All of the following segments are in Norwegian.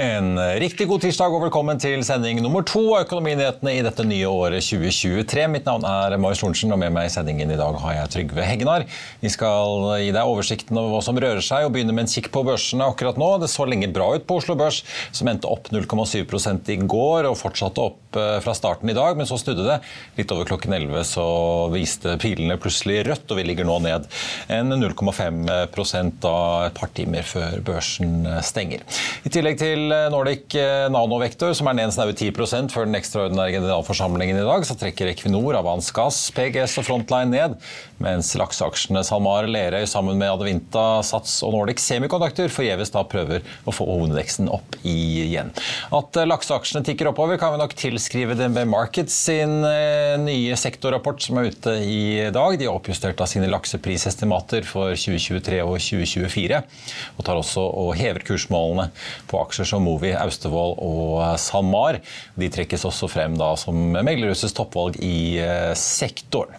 En riktig god tirsdag og velkommen til sending nummer to av Økonominyhetene i dette nye året 2023. Mitt navn er Marius Lorentzen, og med meg i sendingen i dag har jeg Trygve Hegnar. Vi skal gi deg oversikten over hva som rører seg, og begynne med en kikk på børsene akkurat nå. Det så lenge bra ut på Oslo Børs, som endte opp 0,7 i går og fortsatte opp eh, fra starten i dag, men så snudde det. Litt over klokken 11 så viste pilene plutselig rødt, og vi ligger nå ned en 0,5 da et par timer før børsen stenger. I tillegg til Nordic eh, Nanovektor, som er ned en snaue 10% før den ekstraordinære generalforsamlingen i dag, så trekker Equinor, Avans Gass, PGS og Frontline ned, mens lakseaksjene SalMar, Lerøy sammen med Advinta, Sats og Nordic Semiconductor forgjeves da prøver å få hovedveksten opp igjen. At eh, lakseaksjene tikker oppover, kan vi nok tilskrive DNB Markets sin eh, nye sektorrapport som er ute i dag. De har oppjustert av sine lakseprisestimater for 2023 og 2024, og tar også og hever kursmålene på aksjer som Movi, Austevoll og SalMar. De trekkes også frem da som meglerhusets toppvalg i eh, sektoren.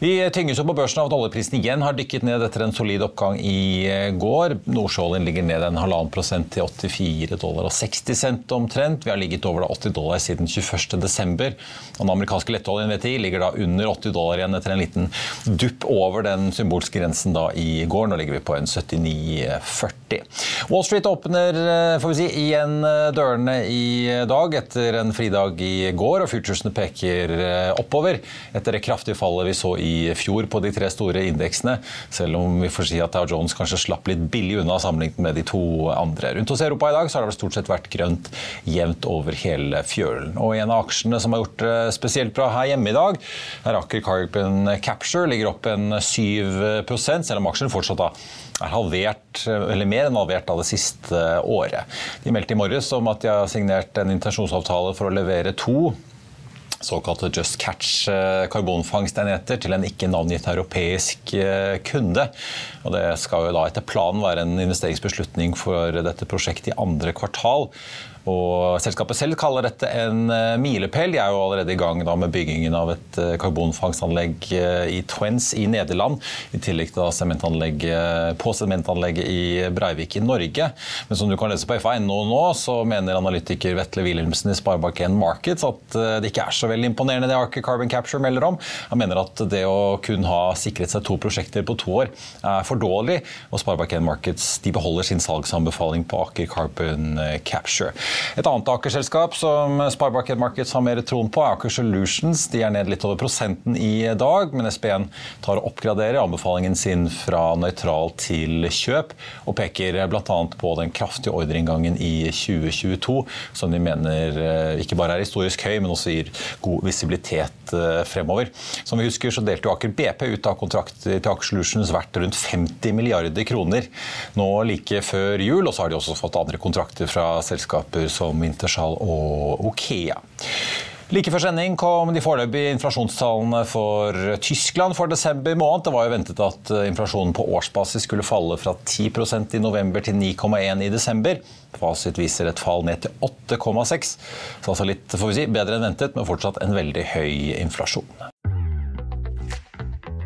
Vi tynges jo på børsen av at oljeprisen igjen har dykket ned etter en solid oppgang i eh, går. Nordsjøoljen ligger ned en halvannen prosent til 84 dollar og 60 cent omtrent. Vi har ligget over 80 dollar siden 21. desember. Den amerikanske lettoljen VTI ligger da under 80 dollar igjen etter en liten dupp over den symbolske grensen da i går. Nå ligger vi på en 79,40. Wall Street åpner eh, får vi si, igjen eh, dørene i dag etter en fridag i går, og futuresene peker eh, oppover etter det kraftige fallet vi så i fjor på de tre store indeksene, selv om vi får si at Dow Jones kanskje slapp litt billig unna sammenlignet med de to andre. Rundt hos Europa i dag så har det stort sett vært grønt jevnt over hele fjølen. Og en av aksjene som har gjort det spesielt bra her hjemme i dag, er Aker Carbon Capture, ligger opp en 7 selv om aksjen fortsatt da er halvert, eller mer enn halvert av det siste året. De meldte i morges om at de har signert en intensjonsavtale for å levere to såkalte Just Catch eh, karbonfangstenheter til en ikke navngitt europeisk eh, kunde. Og det skal jo da etter planen være en investeringsbeslutning for dette prosjektet i andre kvartal. Og Selskapet selv kaller dette en eh, milepæl. De er jo allerede i gang med byggingen av et eh, karbonfangstanlegg eh, i Twens i Nederland. I tillegg til på sementanlegget i Breivik i Norge. Men som du kan lese på FA.no nå, så mener analytiker Vetle Wilhelmsen i Sparebank1 Markets at det ikke er så veldig imponerende det Aker Carbon Capture melder om. Han mener at det å kun ha sikret seg to prosjekter på to år er for dårlig. Og Sparebank1 Markets de beholder sin salgsanbefaling på Aker Carbon Capture. Et annet Aker-selskap som Sparebank Markets har mer troen på, er Aker Solutions. De er ned litt over prosenten i dag, men SPN tar og oppgraderer anbefalingen sin fra nøytral til kjøp, og peker bl.a. på den kraftige ordreinngangen i 2022, som de mener eh, ikke bare er historisk høy, men også gir god visibilitet eh, fremover. Som vi husker, så delte Aker BP ut av kontrakter til Aker Solutions verdt rundt 50 milliarder kroner nå like før jul, og så har de også fått andre kontrakter fra selskaper selskaper som Intershal og Okea. Like før sending kom de foreløpige inflasjonstallene for Tyskland for desember måned. Det var jo ventet at inflasjonen på årsbasis skulle falle fra 10% i november til 9,1 i desember. Fasit viser et fall ned til 8,6. Så altså litt får vi si, bedre enn ventet, men fortsatt en veldig høy inflasjon.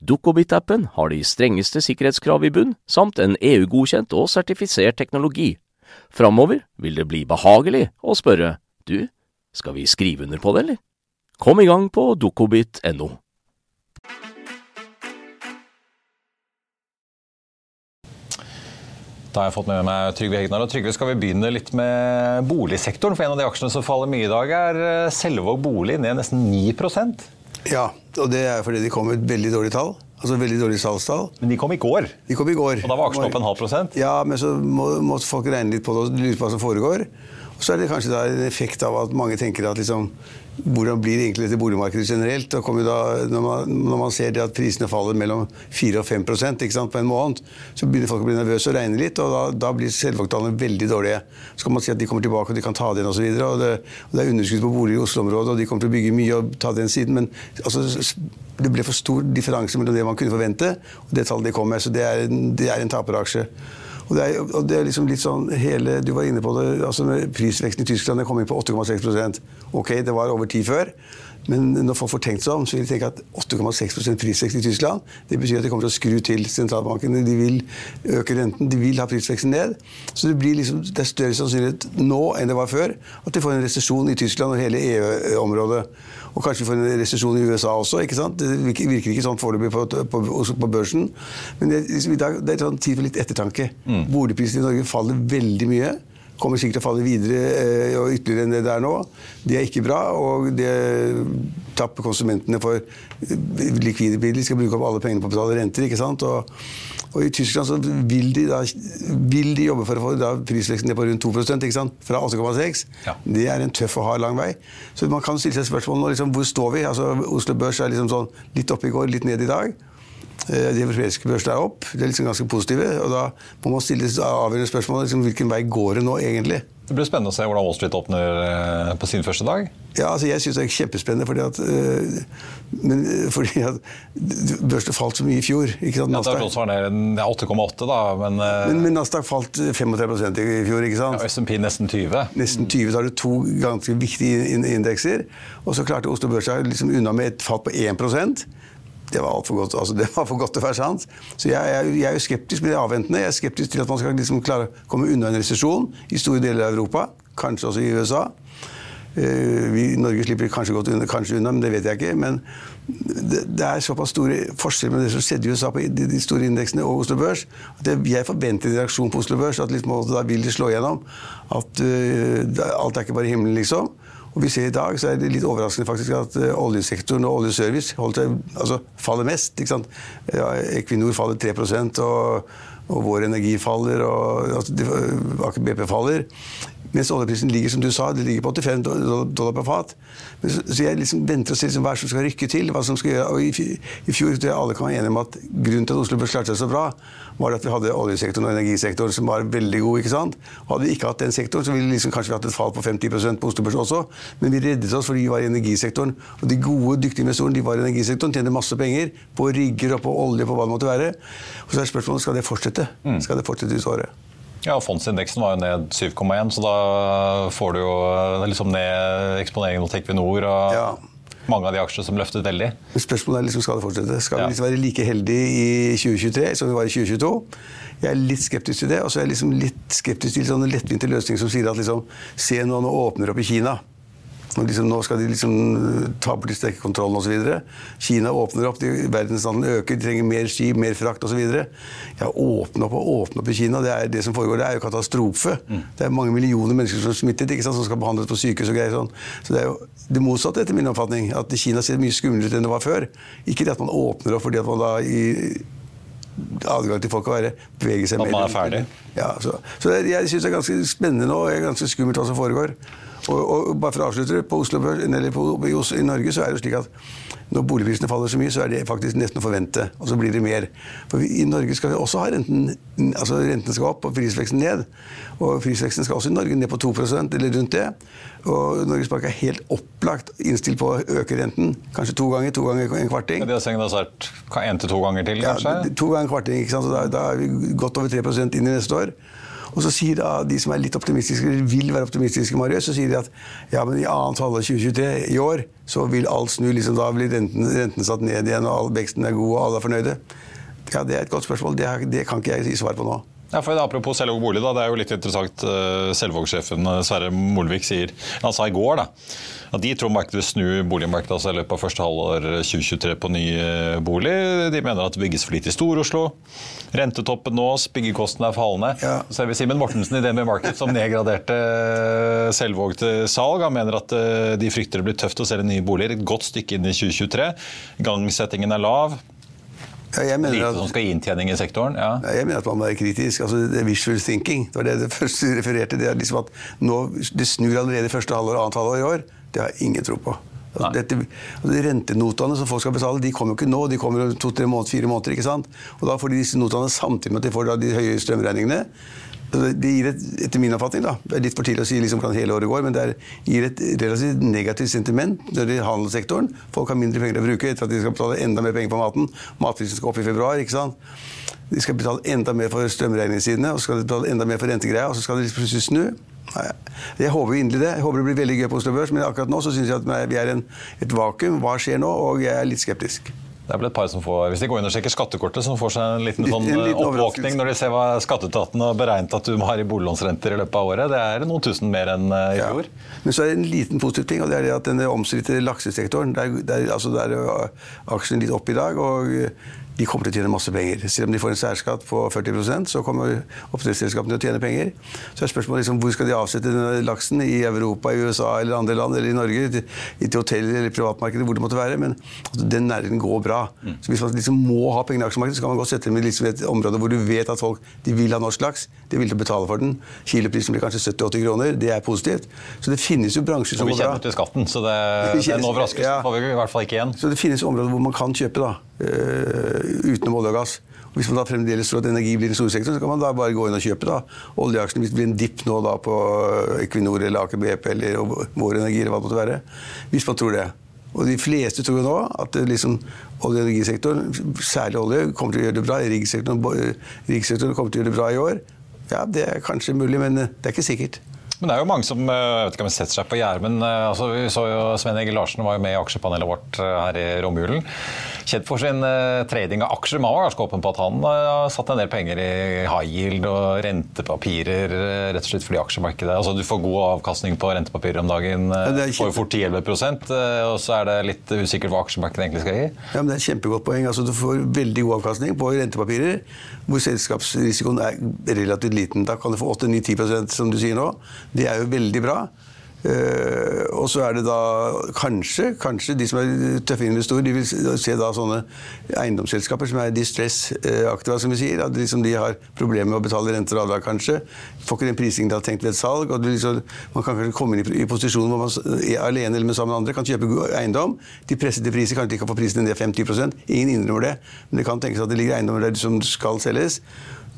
Dukkobit-appen har de strengeste sikkerhetskrav i bunn, samt en EU-godkjent og sertifisert teknologi. Framover vil det bli behagelig å spørre du, skal vi skrive under på det, eller? Kom i gang på dukkobit.no. Da har jeg fått med meg Trygve Hegnar. Og Trygve, skal vi begynne litt med boligsektoren? For en av de aksjene som faller mye i dag, er eh, Selvåg bolig ned nesten 9 Ja, og det er fordi de kom med et veldig dårlig tall. Altså veldig dårlig salgstall. Men de kom i går. De kom i går. Og da var aksjen opp en halv prosent? Ja, men så må, må folk regne litt på det og lure på hva som foregår. Så er det kanskje en effekt av at mange tenker at liksom hvordan blir det egentlig dette boligmarkedet generelt? Da når, man, når, man, ser at prisene faller mellom 4 og 5 ikke sant, på en måned, så begynner folk å bli nervøse og regne litt, og da, da blir selvvalgtallene veldig dårlige. Så kan man si at de kommer tilbake og de kan ta det igjen osv. Og, og, det, og det er underskudd på boliger i Oslo-området, og de kommer til å bygge mye og ta den siden. Men altså, det ble for stor differanse mellom det man kunne forvente, og det tallet de kom med. Så det er, det er en taperaksje. Og det, er, og det er liksom litt sånn hele, Du var inne på det. altså Prisveksten i Tyskland kom inn på 8,6% Ok, det var over tid før. Men når folk får tenkt seg om, så vil de tenke at 8,6 prisvekst i Tyskland det betyr at de kommer til å skru til sentralbankene. De vil øke renten, de vil ha prisveksten ned. Så det, blir liksom, det er større sannsynlighet nå enn det var før at de får en resesjon i Tyskland og hele EU-området. Og kanskje vi får en resesjon i USA også. ikke sant? Det virker, ikke sånn foreløpig på, på, på, børsen. Men det, liksom, det er sånn tid for litt ettertanke. Mm. Boligprisene i Norge faller veldig mye kommer sikkert til å falle videre eh, og ytterligere enn det det er nå. Det er ikke bra, og det tapper konsumentene for likvide midler. De skal bruke opp alle pengene på å betale renter. ikke sant? Og, og I Tyskland så vil de, da, vil de jobbe for å få da, prisveksten ned på rundt 2% ikke sant? fra 8,6. Ja. Det er en tøff og hard lang vei. Så man kan stille seg spørsmål nå, liksom, hvor står vi? Altså, Oslo Børs er liksom sånn litt oppe i går, litt ned i dag. Eh, de europeiske børsene er opp. De er liksom ganske positive. og Da må man stille avgjørende spørsmål liksom, hvilken vei går det nå egentlig. Det blir spennende å se hvordan Wall Street åpner eh, på sin første dag. Ja, altså jeg syns det er kjempespennende. Fordi at, øh, men, fordi at børsene falt så mye i fjor. Ikke sant? Nasdaq. Ja, det er 8,8, da. Men, men, men, Nasdaq falt 35 i fjor. ikke sant? Ja, SMP nesten 20. Nesten 20, Så har du to ganske viktige indekser. Og så klarte Oslo Børs seg liksom unna med et fall på 1 det var altfor godt, altså, var for godt til å være sant. Så jeg, jeg, jeg, er jo skeptisk med det avventende. Jeg er skeptisk til at man skal liksom klare å komme unna en resesjon i store deler av Europa. Kanskje også i USA. Uh, vi Norge slipper kanskje godt unna, kanskje unna, men det vet jeg ikke. Men det, det er såpass store forskjeller med det som skjedde i USA på de, de store indeksene og Oslo Børs, at jeg, jeg forventer en reaksjon på Oslo Børs. At liksom, da vil det slå igjennom. At uh, alt er ikke bare himmelen, liksom. Og vi ser I dag så er det litt overraskende faktisk at uh, oljesektoren og oljeservice seg, altså, faller mest. ikke sant? Ja, Equinor faller 3 og, og vår energi faller, og altså, Aker BP faller. Mens oljeprisen ligger som du sa, det ligger på 85 dollar per fat. Så, jeg liksom venter og ser liksom hva som skal rykke til. hva som skal gjøre. Og I, fjor tror jeg alle kan være enige om at grunnen til at Oslo klarte seg så bra, var at vi hadde oljesektoren og energisektoren som var veldig god. ikke sant? Og Hadde vi ikke hatt den sektoren, så ville vi liksom kanskje vi hatt et fall på 50% på Oslo Børs også. Men vi reddet oss fordi vi var i energisektoren. Og de gode, dyktige investorene de var i energisektoren, tjente masse penger på rigger og på olje, på hva det måtte være. Og så er spørsmålet skal det fortsette. Mm. Skal det fortsette ut året? Ja, Fondsindeksen var jo ned 7,1, så da får du jo liksom ned eksponeringen mot Equinor. og ja. Mange av de aksjene som løftet veldig. Spørsmålet er liksom, skal det fortsette. Skal ja. vi liksom være like heldige i 2023 som vi var i 2022? Jeg er litt skeptisk til det. Og så er jeg liksom litt skeptisk til sånne lettvinte løsninger som sier at liksom, se nå, nå åpner opp i Kina. Liksom, nå skal de liksom eh, ta bort kontrollen osv. Kina åpner opp, verdenshandelen øker, de trenger mer skip, mer frakt osv. Ja, åpne opp og åpne opp i Kina, det er det som foregår. Det er jo katastrofe. Mm. Det er mange millioner mennesker som er smittet, sant, som skal behandles på sykehus og greier sånn. Så det er jo det motsatte, etter min oppfatning. At Kina ser mye skumlere ut enn det var før. Ikke det at man åpner opp fordi at man da i adgang til folk å være, bevege seg mer. Man er ferdig? Ja, så, så jeg syns det er ganske spennende nå, og ganske skummelt hva som foregår. Og, og, bare for å avslutte det, på Oslo, eller på, i Norge så er det slik at når boligprisene faller så mye, så er det faktisk nesten å forvente. Og så blir det mer. For vi, I Norge skal vi også ha renten altså renten skal opp og prisveksten ned. Og prisveksten skal også i Norge ned på 2% eller rundt det. Og Norges Bank er helt opplagt innstilt på å øke renten. Kanskje to ganger, to ganger en kvarting. Ja, de har sendt vært én til to ganger til, kanskje? Ja, to ganger en kvarting. ikke sant? Så da, da er vi godt over 3 inn i neste år. Og så sier da de som er litt optimistiske, eller vil være optimistiske, Marius, så sier de at ja, men i annet halvår 2023 i år så vil alt snu. liksom Da blir renten, renten satt ned igjen, og all veksten er god, og alle er fornøyde. Ja, Det er et godt spørsmål. Det, det kan ikke jeg si svar på nå. Ja, for Apropos Selvåg bolig, da, det er jo litt interessant. Eh, Selvåg-sjefen eh, Sverre Molvik sier, han sa i går da, at de tror markedet snu boligmarkedet altså i løpet av første halvår 2023 på ny eh, bolig. De mener at det bygges for lite i Stor-Oslo. Rentetoppen nås, byggekostene er fallende. Ja. Så er vi Simen Mortensen i DNB Market som nedgraderte Selvåg til salg. Han mener at de frykter det blir tøft å selge nye boliger et godt stykke inn i 2023. Gangsettingen er lav. Ja, Lite at, som skal gi inntjening i sektoren? Ja. Jeg mener at man må være kritisk. altså det er Visual thinking. Det var det det første refererte Det liksom nå, det snur allerede første halvår og annet halvår i år. Det har jeg ingen tro på. Altså, dette, altså de rentenotene som folk skal betale, de kommer jo ikke nå. De kommer om to-tre måneder, fire måneder. ikke sant? Og Da får de disse notene samtidig med at de får de høye strømregningene. Det gir et, etter min oppfatning, da, det er litt for tidlig å si liksom hvordan hele året går, men det gir et relativt negativt sentiment når det gjelder handelssektoren. Folk har mindre penger å bruke etter at de skal betale enda mer penger på maten. Matprisen skal opp i februar. ikke sant? De skal betale enda mer for strømregningssidene og så skal de betale enda mer for rentegreier, og så skal de plutselig snu. Jeg håper inderlig det. Jeg håper det blir veldig gøy på Oslo Børs, men akkurat nå så syns jeg at vi er i et vakuum. Hva skjer nå? Og jeg er litt skeptisk. Det er vel et par som får, Hvis de går inn og sjekker skattekortet, som får seg en liten, sånn liten oppvåkning når de ser hva skatteetaten har beregnet at du har i boliglånsrenter i løpet av året. Det er noen tusen mer enn eh, i fjor. Ja. Men så er det en liten positiv ting, og det er det at den omstridte laksesektoren der, der, altså der er aksjen litt opp i dag. og de kommer til å tjene masse penger. Selv om de får en særskatt på 40% så kommer oppdrettsselskapene til å tjene penger. Så er spørsmålet liksom, hvor skal de avsette denne laksen? I Europa, i USA eller andre land, eller i Norge? Til, til hotell eller privatmarkedet, hvor det måtte være. Men altså, den næringen går bra. Mm. Så hvis man liksom må ha penger i aksjemarkedet, så kan man godt sette dem i liksom et område hvor du vet at folk de vil ha norsk laks. De vil betale for den. Kiloprisen blir kanskje 70-80 kroner. Det er positivt. Så det finnes jo bransjer som går bra. Og vi kjenner til skatten, så det, den overraskelsen ja. får vi i hvert fall ikke igjen. Så det finnes områder hvor man kan kjøpe, da. Utenom olje og gass. Og hvis man da fremdeles tror at energi blir en store sektoren, så kan man da bare gå inn og kjøpe da. oljeaksjene. Hvis det blir en dipp nå da på Equinor eller Aker BP eller Vår Energi eller hva det måtte være. Hvis man tror det. Og de fleste tror jo nå at liksom, olje- og energisektoren, særlig olje, kommer til å gjøre det bra. Riggsektoren, riggsektoren kommer til å gjøre det bra i år. Ja, det er kanskje mulig, men det er ikke sikkert. Men det er jo mange som eh, vet ikke om jeg setter seg på gjerdet, men eh, altså, vi så jo Sven Egil Larsen var jo med i aksjepanelet vårt eh, her i romjulen. Kjent for sin uh, trading av aksjer. Man var ganske åpen på at han har uh, satt en del penger i high yield og rentepapirer, uh, rett og slett fordi aksjemarkedet altså Du får god avkastning på rentepapirer om dagen. Får fort 10-11 og så er det litt usikkert hva aksjemarkedet egentlig skal gi. Ja, men Det er et kjempegodt poeng. Altså, du får veldig god avkastning på rentepapirer hvor selskapsrisikoen er relativt liten. Da kan du få 8-9-10 som du sier nå. Det er jo veldig bra. Uh, og så er det da kanskje, kanskje de som er tøffe investorer, de vil se da sånne eiendomsselskaper som er distress-aktiva, som vi sier. At liksom de har problemer med å betale renter og avdrag, kanskje. Får ikke den prisingen de har tenkt ved et salg. og liksom, Man kan kanskje komme inn i, i posisjonen hvor man er alene eller sammen med andre kan kjøpe eiendom. De pressede priser, kanskje de kan få prisen ned 50% Ingen innrømmer det. Men det kan tenkes at det ligger eiendommer der som skal selges.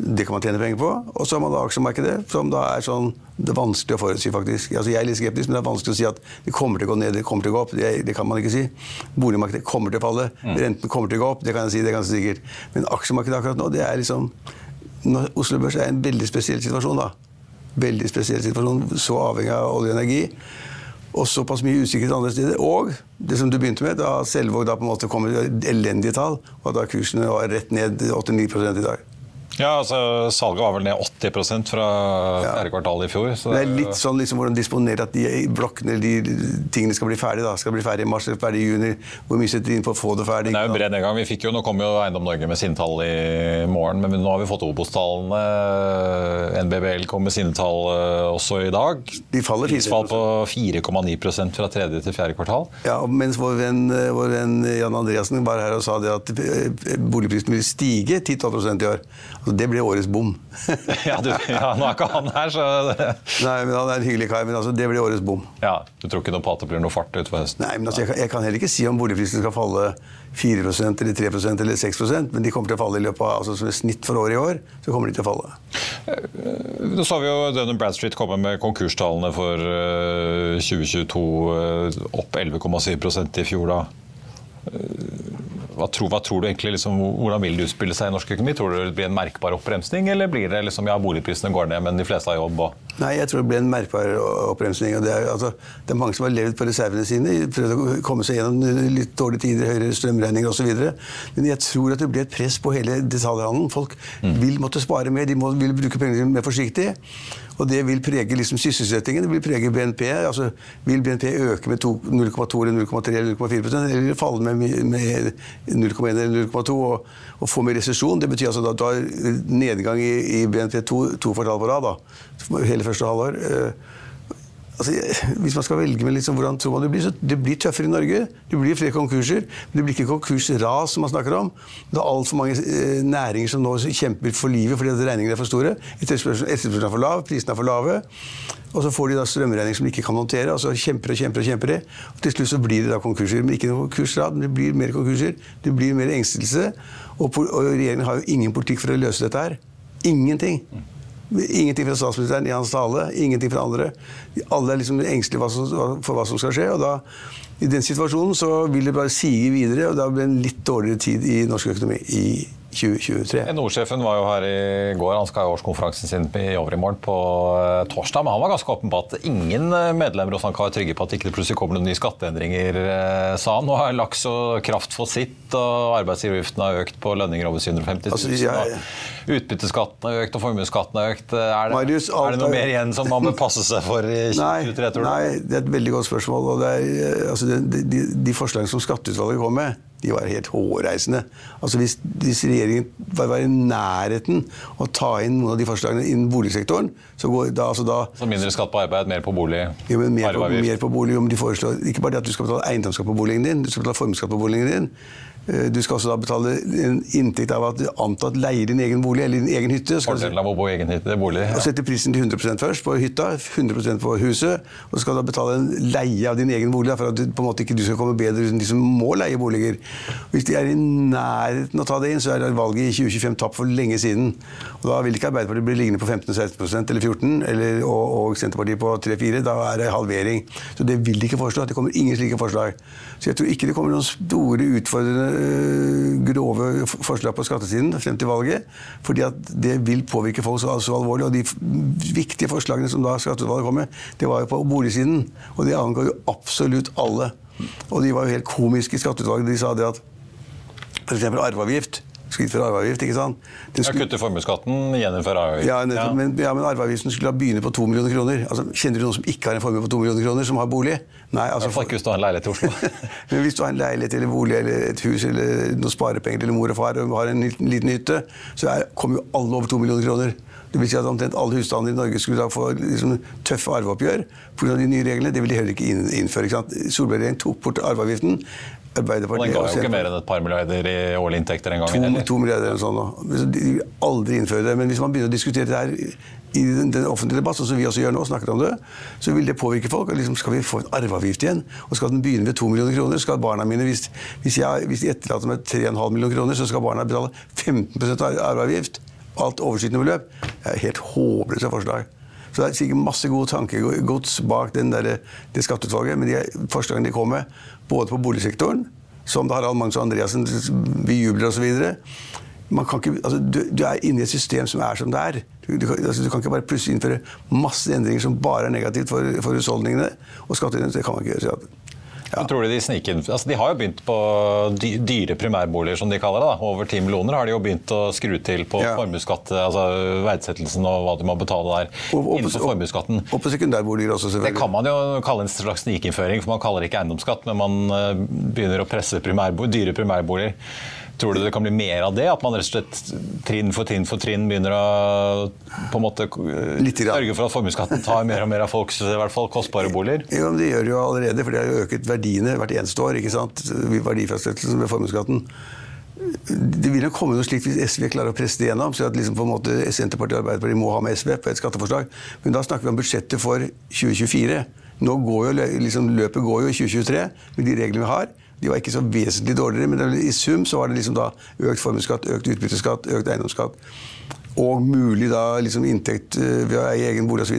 Det kan man tjene penger på. Og så har man da aksjemarkedet, som da er sånn det er vanskelig å forutsi, faktisk. Altså, jeg er litt skeptisk, men det er vanskelig å si at det kommer til å gå ned, det kommer til å gå opp. Det, det kan man ikke si. Boligmarkedet kommer til å falle. Mm. Renten kommer til å gå opp. Det kan jeg si, det er ganske sikkert. Men aksjemarkedet akkurat nå, det er liksom Oslo Børs er en veldig spesiell situasjon, da. Veldig spesiell situasjon. Så avhengig av olje og energi. Og såpass mye usikkerhet andre steder. Og det som du begynte med, da Selvåg da på en måte kommer elendige tall, og da kursene var rett ned 8-9 i dag. Ja, altså Salget var vel ned 80% fra fjerde kvartal i fjor. det er litt sånn liksom, hvordan disponere at de blokkene de tingene skal bli ferdig. da, Skal bli ferdig i mars eller ferdig i juni. Hvor mye setter de inn for å få det ferdig? Det er jo en bred nedgang. Vi fikk jo, Nå kommer jo Eiendom Norge med sine tall i morgen, men nå har vi fått Obos-tallene. NBBL kom med sine tall eh, også i dag. De faller 4 Prisfall på 4,9% fra tredje til fjerde kvartal. Ja, mens vår venn, vår venn Jan Andreassen var her og sa det at eh, boligprisen vil stige 10-12% i år. Altså, det ble årets bom. ja, du, ja, nå er ikke han her, så Nei, men Han er en hyggelig kar, men altså, det blir årets bom. Ja, Du tror ikke noe på at det blir noe fart utover høsten? Nei, men altså, jeg, kan, jeg, kan, heller ikke si om boligprisene skal falle 4% eller 3% eller 6% men de kommer til å falle i løpet av altså, som et snitt for året i år. så kommer de til å falle. Eh, nå så vi jo Dun Bradstreet komme med konkurstallene for 2022 eh, opp 11,7 i fjor. da hva tror, hva tror, du egentlig, liksom, Hvordan vil det utspille seg i norsk økonomi? Tror du det blir en merkbar oppbremsning, eller blir det liksom, ja, boligprisene går ned, men de fleste har jobb? Og... Nei, jeg tror det ble en merkbar oppbremsning. det altså, det er, mange som har levd på reservene sine, prøvd å komme seg gjennom litt dårlige tider, høyere strømregninger osv. Men jeg tror at det blir et press på hele detaljhandelen. Folk mm. vil måtte spare mer, de må, vil bruke pengene mer forsiktig. Og det vil prege liksom, sysselsettingen, det vil prege BNP. altså Vil BNP øke med 0,2 eller 0,3 eller 0,4% eller falle med, med 0,1 eller 0,2 og, og, få mer resesjon? Det betyr altså da, da nedgang i, i BNP to, to kvartal på rad. da, Hele første halvår. Uh, altså, Hvis man skal velge med liksom, hvordan tror man det blir, så det blir tøffere i Norge. Det blir flere konkurser. Men det blir ikke konkursras som man snakker om. Det er altfor mange eh, næringer som nå kjemper for livet fordi regningene er for store. Etterspørselen er for lav, prisene er for lave. Og så får de da strømregninger som de ikke kan håndtere. og så kjemper og kjemper og kjemper. Og til slutt så blir det da konkurser. Men ikke noen konkursrad, men det blir mer konkurser. Det blir mer engstelse. Og, og regjeringen har jo ingen politikk for å løse dette her. Ingenting. Ingenting fra statsministeren i hans tale, ingenting fra andre. Alle er liksom engstelige for hva som skal skje. og da, I den situasjonen så vil det bare sige videre, og da blir det en litt dårligere tid i norsk økonomi i 2023. NHO-sjefen var jo her i går. Han skal ha årskonferansen sin i overmorgen på eh, torsdag. Men han var ganske åpen på at ingen eh, medlemmer hos han kan være trygge på at ikke det plutselig kommer noen nye skatteendringer, eh, sa han. Nå har laks og kraft fått sitt, og arbeidsgiveravgiften har økt på lønninger over 750 000. Altså, jeg... Utbytteskatten har økt, og formuesskatten har økt. Er det, Marius, er det noe mer igjen som man bør passe seg for i 2023, tror du? Nei, det er et veldig godt spørsmål. og er, altså, de, de, de forslagene som Skatteutvalget kom med de var helt hårreisende. Altså hvis, hvis regjeringen var, var i nærheten å ta inn noen av de forslagene innen boligsektoren Så går da, altså da Så mindre skatt på arbeid, mer på bolig? Jo, men mer, på, mer på bolig. Om de foreslår, ikke bare det at du skal betale eiendomsskatt på boligen din, du skal betale formuesskatt på boligen din. Eh, du skal også da betale en inntekt av at du antatt leier din egen bolig eller din egen hytte. Fordelen av å bo i egen hytte, bolig. Ja. Og sette prisen til 100% først på hytta, 100% på huset. Og så skal du da betale en leie av din egen bolig for at du, på en måte ikke du skal komme bedre ut enn de som må leie boliger. Hvis de er i nærheten å ta det inn, så er valget i 2025 tapt for lenge siden. Og Da vil ikke Arbeiderpartiet bli liggende på 15-16% eller 14 eller, og, og Senterpartiet på 3-4. Da er det halvering. Så det vil de ikke foreslå. Det kommer ingen slike forslag. Så jeg tror ikke det kommer noen store utfordrende Eh, grove forslag på skattesiden frem til valget. fordi at det vil påvirke folk så, så alvorlig. Og de viktige forslagene som da skatteutvalget kom med, det var jo på boligsiden. Og det angår jo absolutt alle. Og de var jo helt komiske i skatteutvalget. De sa det at f.eks. arveavgift skritt for arveavgift. ikke sant? Den skulle... Kutte formuesskatten, gjeninnføre arveavgift. Ja, ja. Men, ja, men arveavgiften skulle da begynne på 2 millioner kroner. Altså, kjenner du noen som ikke har en formue på 2 millioner kroner, som har bolig? Nei, altså... Iallfall ikke hvis du har en leilighet i Oslo. men hvis du har en leilighet eller bolig eller et hus eller noen sparepenger eller mor og far og har en liten hytte, så er, kommer jo alle over 2 millioner kroner. Det vil si at omtrent alle husstander i Norge skulle da få liksom, tøffe arveoppgjør pga. de nye reglene. Det vil de heller ikke innføre. Solberg-regjeringen tok bort arveavgiften. Og den ga jo ikke mer enn et par milliarder i årlige inntekter en gang. To, to milliarder eller sånn nå. De vil aldri innføre det. Men hvis man begynner å diskutere det her i den, den offentlige debatt, sånn som vi også gjør nå, snakker om det, så vil det påvirke folk. Liksom, skal vi få en arveavgift igjen? Og skal den begynne ved to millioner kroner? Skal barna mine, Hvis, hvis, jeg, hvis de etterlater meg 3,5 millioner kroner, så skal barna betale 15% arveavgift? Alt overskytende beløp? Det er helt håpløse forslag. Så det er sikkert masse gode tankegods bak der, det skatteutvalget. Men de forslagene de kom med, både på boligsektoren, som da Harald Magnus Andreassen bejubler osv. Altså, du, du, er inne i et system som er som det er. Du, du, altså, du, kan ikke bare plutselig innføre masse endringer som bare er negativt for, for husholdningene og skattyterne. Det kan man ikke gjøre. Ja. tror du De sniker altså De har jo begynt på dyre primærboliger, som de kaller det. da. Over 10 millioner har de jo begynt å skru til på ja. formuesskatt, altså verdsettelsen og hva de må betale der og, og, innenfor formuesskatten. Og på sekundærboliger også, selvfølgelig. Det kan man jo kalle en slags snikinnføring, for man kaller det ikke eiendomsskatt, men man eh, begynner å presse primærbo dyre primærboliger. Tror du det kan bli mer av det? At man rett og slett trinn for trinn for trinn begynner å på en måte sørge for at formuesskatten tar mer og mer av folks i hvert fall kostbare boliger? Jo, men Det gjør det jo allerede, for det har jo øket verdiene hvert eneste år. ikke sant? Verdifastsettelsen ved formuesskatten. Det vil nok komme noe slikt hvis SV klarer å presse det gjennom. så at liksom på en måte Senterpartiet og Arbeiderpartiet må ha med SV på et skatteforslag. Men da snakker vi om budsjettet for 2024. Nå går jo, liksom, Løpet går jo i 2023 med de reglene vi har. De var ikke så vesentlig dårligere, men i sum så var det liksom da økt formuesskatt, økt utbytteskatt, økt eiendomsskatt. Og mulig da liksom inntekt eh, ved å eie egen bolig osv.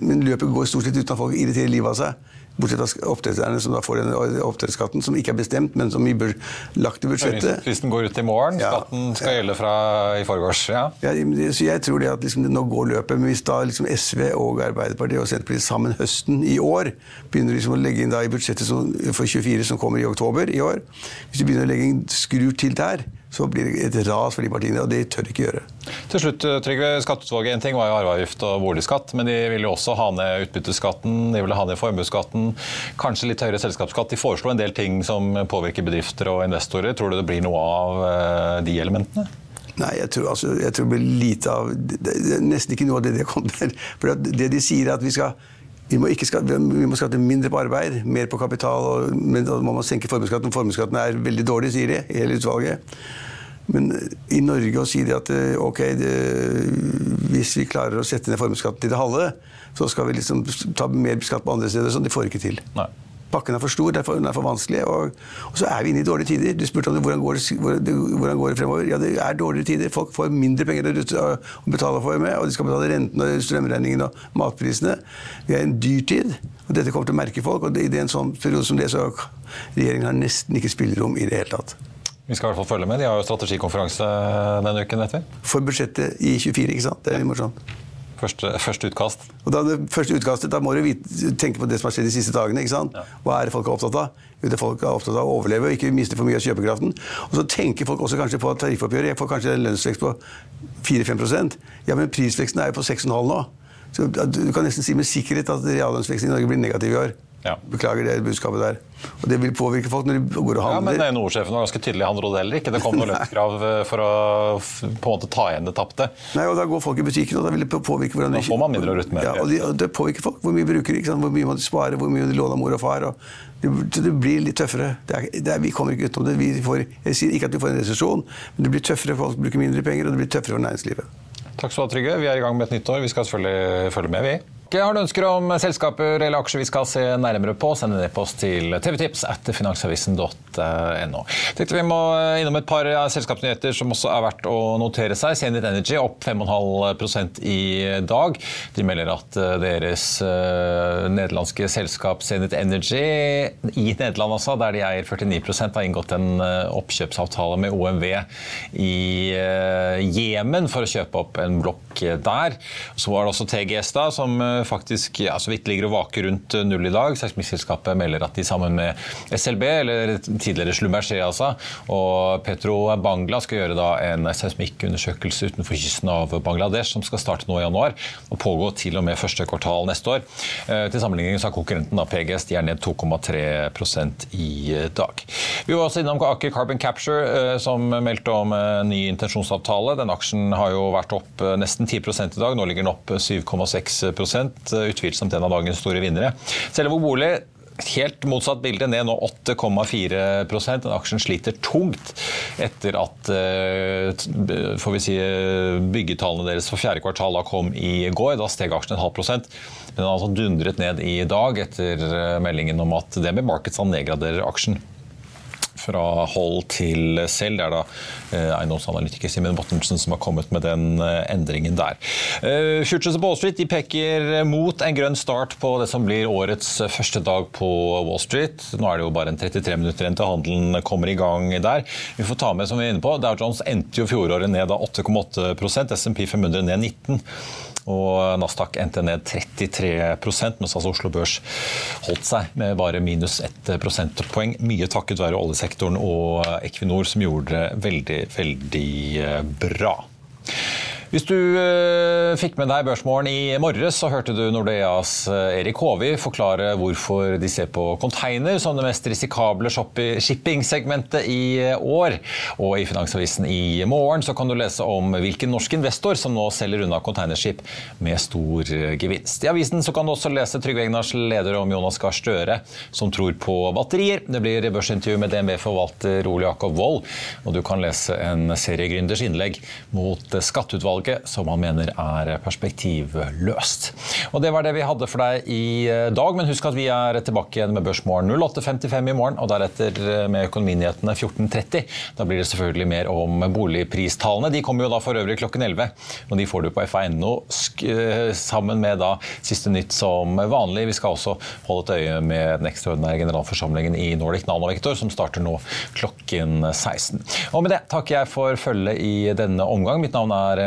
Men løpet går stort sett uten at folk irriterer livet av seg. Bortsett fra oppdretterne som da får den oppdrettsskatten, som ikke er bestemt, men som blir lagt i budsjettet. Fristen går ut i morgen, skatten skal ja. gjelde fra i forgårs. Ja. ja. så jeg tror det at liksom, nå går løpet. Men hvis da liksom SV og Arbeiderpartiet og Senterpartiet sammen høsten i år begynner liksom å legge inn da i budsjettet som, for 24 som kommer i oktober i år Hvis de begynner å legge inn skrur til der, så blir det et ras for de partiene, og det tør de ikke gjøre. Til slutt, eh, Trygve, Skatteutvalget en ting var jo arveavgift og boligskatt, men de ville jo også ha ned utbytteskatten, de ville ha ned formuesskatten, kanskje litt høyere selskapsskatt. De foreslo en del ting som påvirker bedrifter og investorer. Tror du det blir noe av eh, de elementene? Nei, jeg tror, altså, jeg tror det blir lite av det, det, Nesten ikke noe av det de kommer. For det de sier, er at vi skal vi må, skatte, vi må, skatte, mindre på arbeid, mer på kapital. Og, men da må man senke formuesskatten. Formuesskatten er veldig dårlig, sier de hele utvalget. Men i Norge å si det at eh, ok, det, hvis vi klarer å sette ned formuesskatten til det halve, så skal vi liksom ta mer skatt på andre steder. Sånn, det får ikke til. Nei. Pakken er for stor, den er for, den er for vanskelig. Og, og, så er vi inne i dårlige tider. Du spurte om det, hvordan, går det, hvordan går det fremover. Ja, det er dårlige tider. Folk får mindre penger å betale for med, og de skal betale renten og strømregningen og matprisene. Vi er i en dyrtid, og dette kommer til å merke folk. Og i en sånn periode som det, så regjeringen har nesten ikke spillerom i det hele tatt. Vi skal i hvert fall følge med. De har jo strategikonferanse denne uken. vet vi. For budsjettet i 24, ikke sant. Det er litt morsomt. Første, første, utkast? Og da, det første utkastet, da må du vite, tenke på det som har skjedd de siste dagene. ikke sant? Ja. Hva er det folk er opptatt av? Jo, det folk er opptatt av å overleve og ikke miste for mye av kjøpekraften. Og så tenker folk også kanskje på tariffoppgjøret. Jeg får kanskje en lønnsvekst på 4-5% Ja, men prisveksten er jo på 6,5 nå. Så Du kan nesten si med sikkerhet at reallønnsveksten i Norge blir negativ i år. Ja. Beklager det budskapet der. Og Det vil påvirke folk når de går og handler. Ja, Men NHO-sjefen var ganske tydelig, han rådde heller ikke. Det kom noen lønnskrav eh, for å på en måte ta igjen det tapte. Nei, og Da går folk i butikken, og da vil det påvirke hvordan Da får man mindre å rutte med. Ja, og, de, og Det påvirker folk. Hvor mye bruker de, hvor mye må de spare, hvor mye de låner mor og far. Og det, det, blir litt tøffere. Det er, det er, vi kommer ikke utenom det. Får, jeg sier ikke at vi får en resesjon, men det blir tøffere. Folk bruker mindre penger, og det blir tøffere for næringslivet. Takk skal du ha, Trygve. Vi er i gang med et nytt år. Vi skal selvfølgelig følge med, vi. Har du ønsker om selskaper eller aksjer vi skal se nærmere på, send en e-post til tvtips at finansavisen.no. Vi må innom et par selskapsnyheter som også er verdt å notere seg. Zenit Energy opp 5,5 i dag. De melder at eh, deres eh, nederlandske selskap Zenit Energy i Nederland altså, der de eier 49% har inngått en eh, oppkjøpsavtale med OMV i Jemen for å kjøpe opp en blokk der. Så var det også TGS da, som faktisk ja, så vidt ligger og vaker rundt null i dag. Seismikkselskapet melder at de sammen med SLB, eller tidligere Slumberger altså, og Petro Bangla skal gjøre da en seismikkundersøkelse utenfor kysten av Bangladesh, som skal starte nå i januar og pågå til og med første kvartal neste år. Til sammenligning så har konkurrenten da PGS de er ned 2,3% i dag. Vi var også innom Aker Carbon Capture, som meldte om ny intensjonsavtale. Den aksjen har jo vært opp nesten 10 i dag. Nå ligger den opp 7,6 utvilsomt en av dagens store vinnere. Selvo bolig Helt motsatt bilde, ned nå 8,4 Den Aksjen sliter tungt etter at får vi si, byggetallene deres for fjerde kvartal kom i går. Da steg aksjen en halv prosent. Men Den har altså dundret ned i dag etter meldingen om at det med Marketsan nedgraderer aksjen fra hold til selv. Det er da eh, eiendomsanalytiker Simen Bottensen som har kommet med den eh, endringen der. Eh, Futures på Wall Street de peker mot en grønn start på det som blir årets første dag på Wall Street. Nå er det jo bare en 33 minutter igjen til handelen kommer i gang der. Vi får ta med som vi er inne på, Dow Jones endte jo fjoråret ned av 8,8% SMP 500 ned 19 og Nasdaq endte ned 33 mens altså Oslo Børs holdt seg med bare minus 1 prosentpoeng. Mye takket være oljesektoren og Equinor, som gjorde det veldig, veldig eh, bra. Hvis du uh, fikk med deg Børsmorgen i morges, så hørte du Nordeas uh, Erik Håvi forklare hvorfor de ser på container som det mest risikable shipping-segmentet i uh, år. Og i Finansavisen i morgen så kan du lese om hvilken norsk investor som nå selger unna containerskip med stor gevinst. I avisen så kan du også lese Trygve Egnars leder om Jonas Gahr Støre, som tror på batterier. Det blir børsintervju med DNB-forvalter Ole Jakob Wold, og du kan lese en seriegründers innlegg mot skatteutvalget utvalget, som han mener er perspektivløst. Og Det var det vi hadde for deg i eh, dag, men husk at vi er tilbake igjen med Børsmorgen 08.55 i morgen, og deretter eh, med Økonominyhetene 14.30. Da blir det selvfølgelig mer om boligpristallene. De kommer jo da for øvrig klokken 11, og de får du på fa.no eh, sammen med da siste nytt som vanlig. Vi skal også holde et øye med den ekstraordinære generalforsamlingen i Nordic Nanovektor, som starter nå klokken 16. Og med det takker jeg for følget i denne omgang. Mitt navn er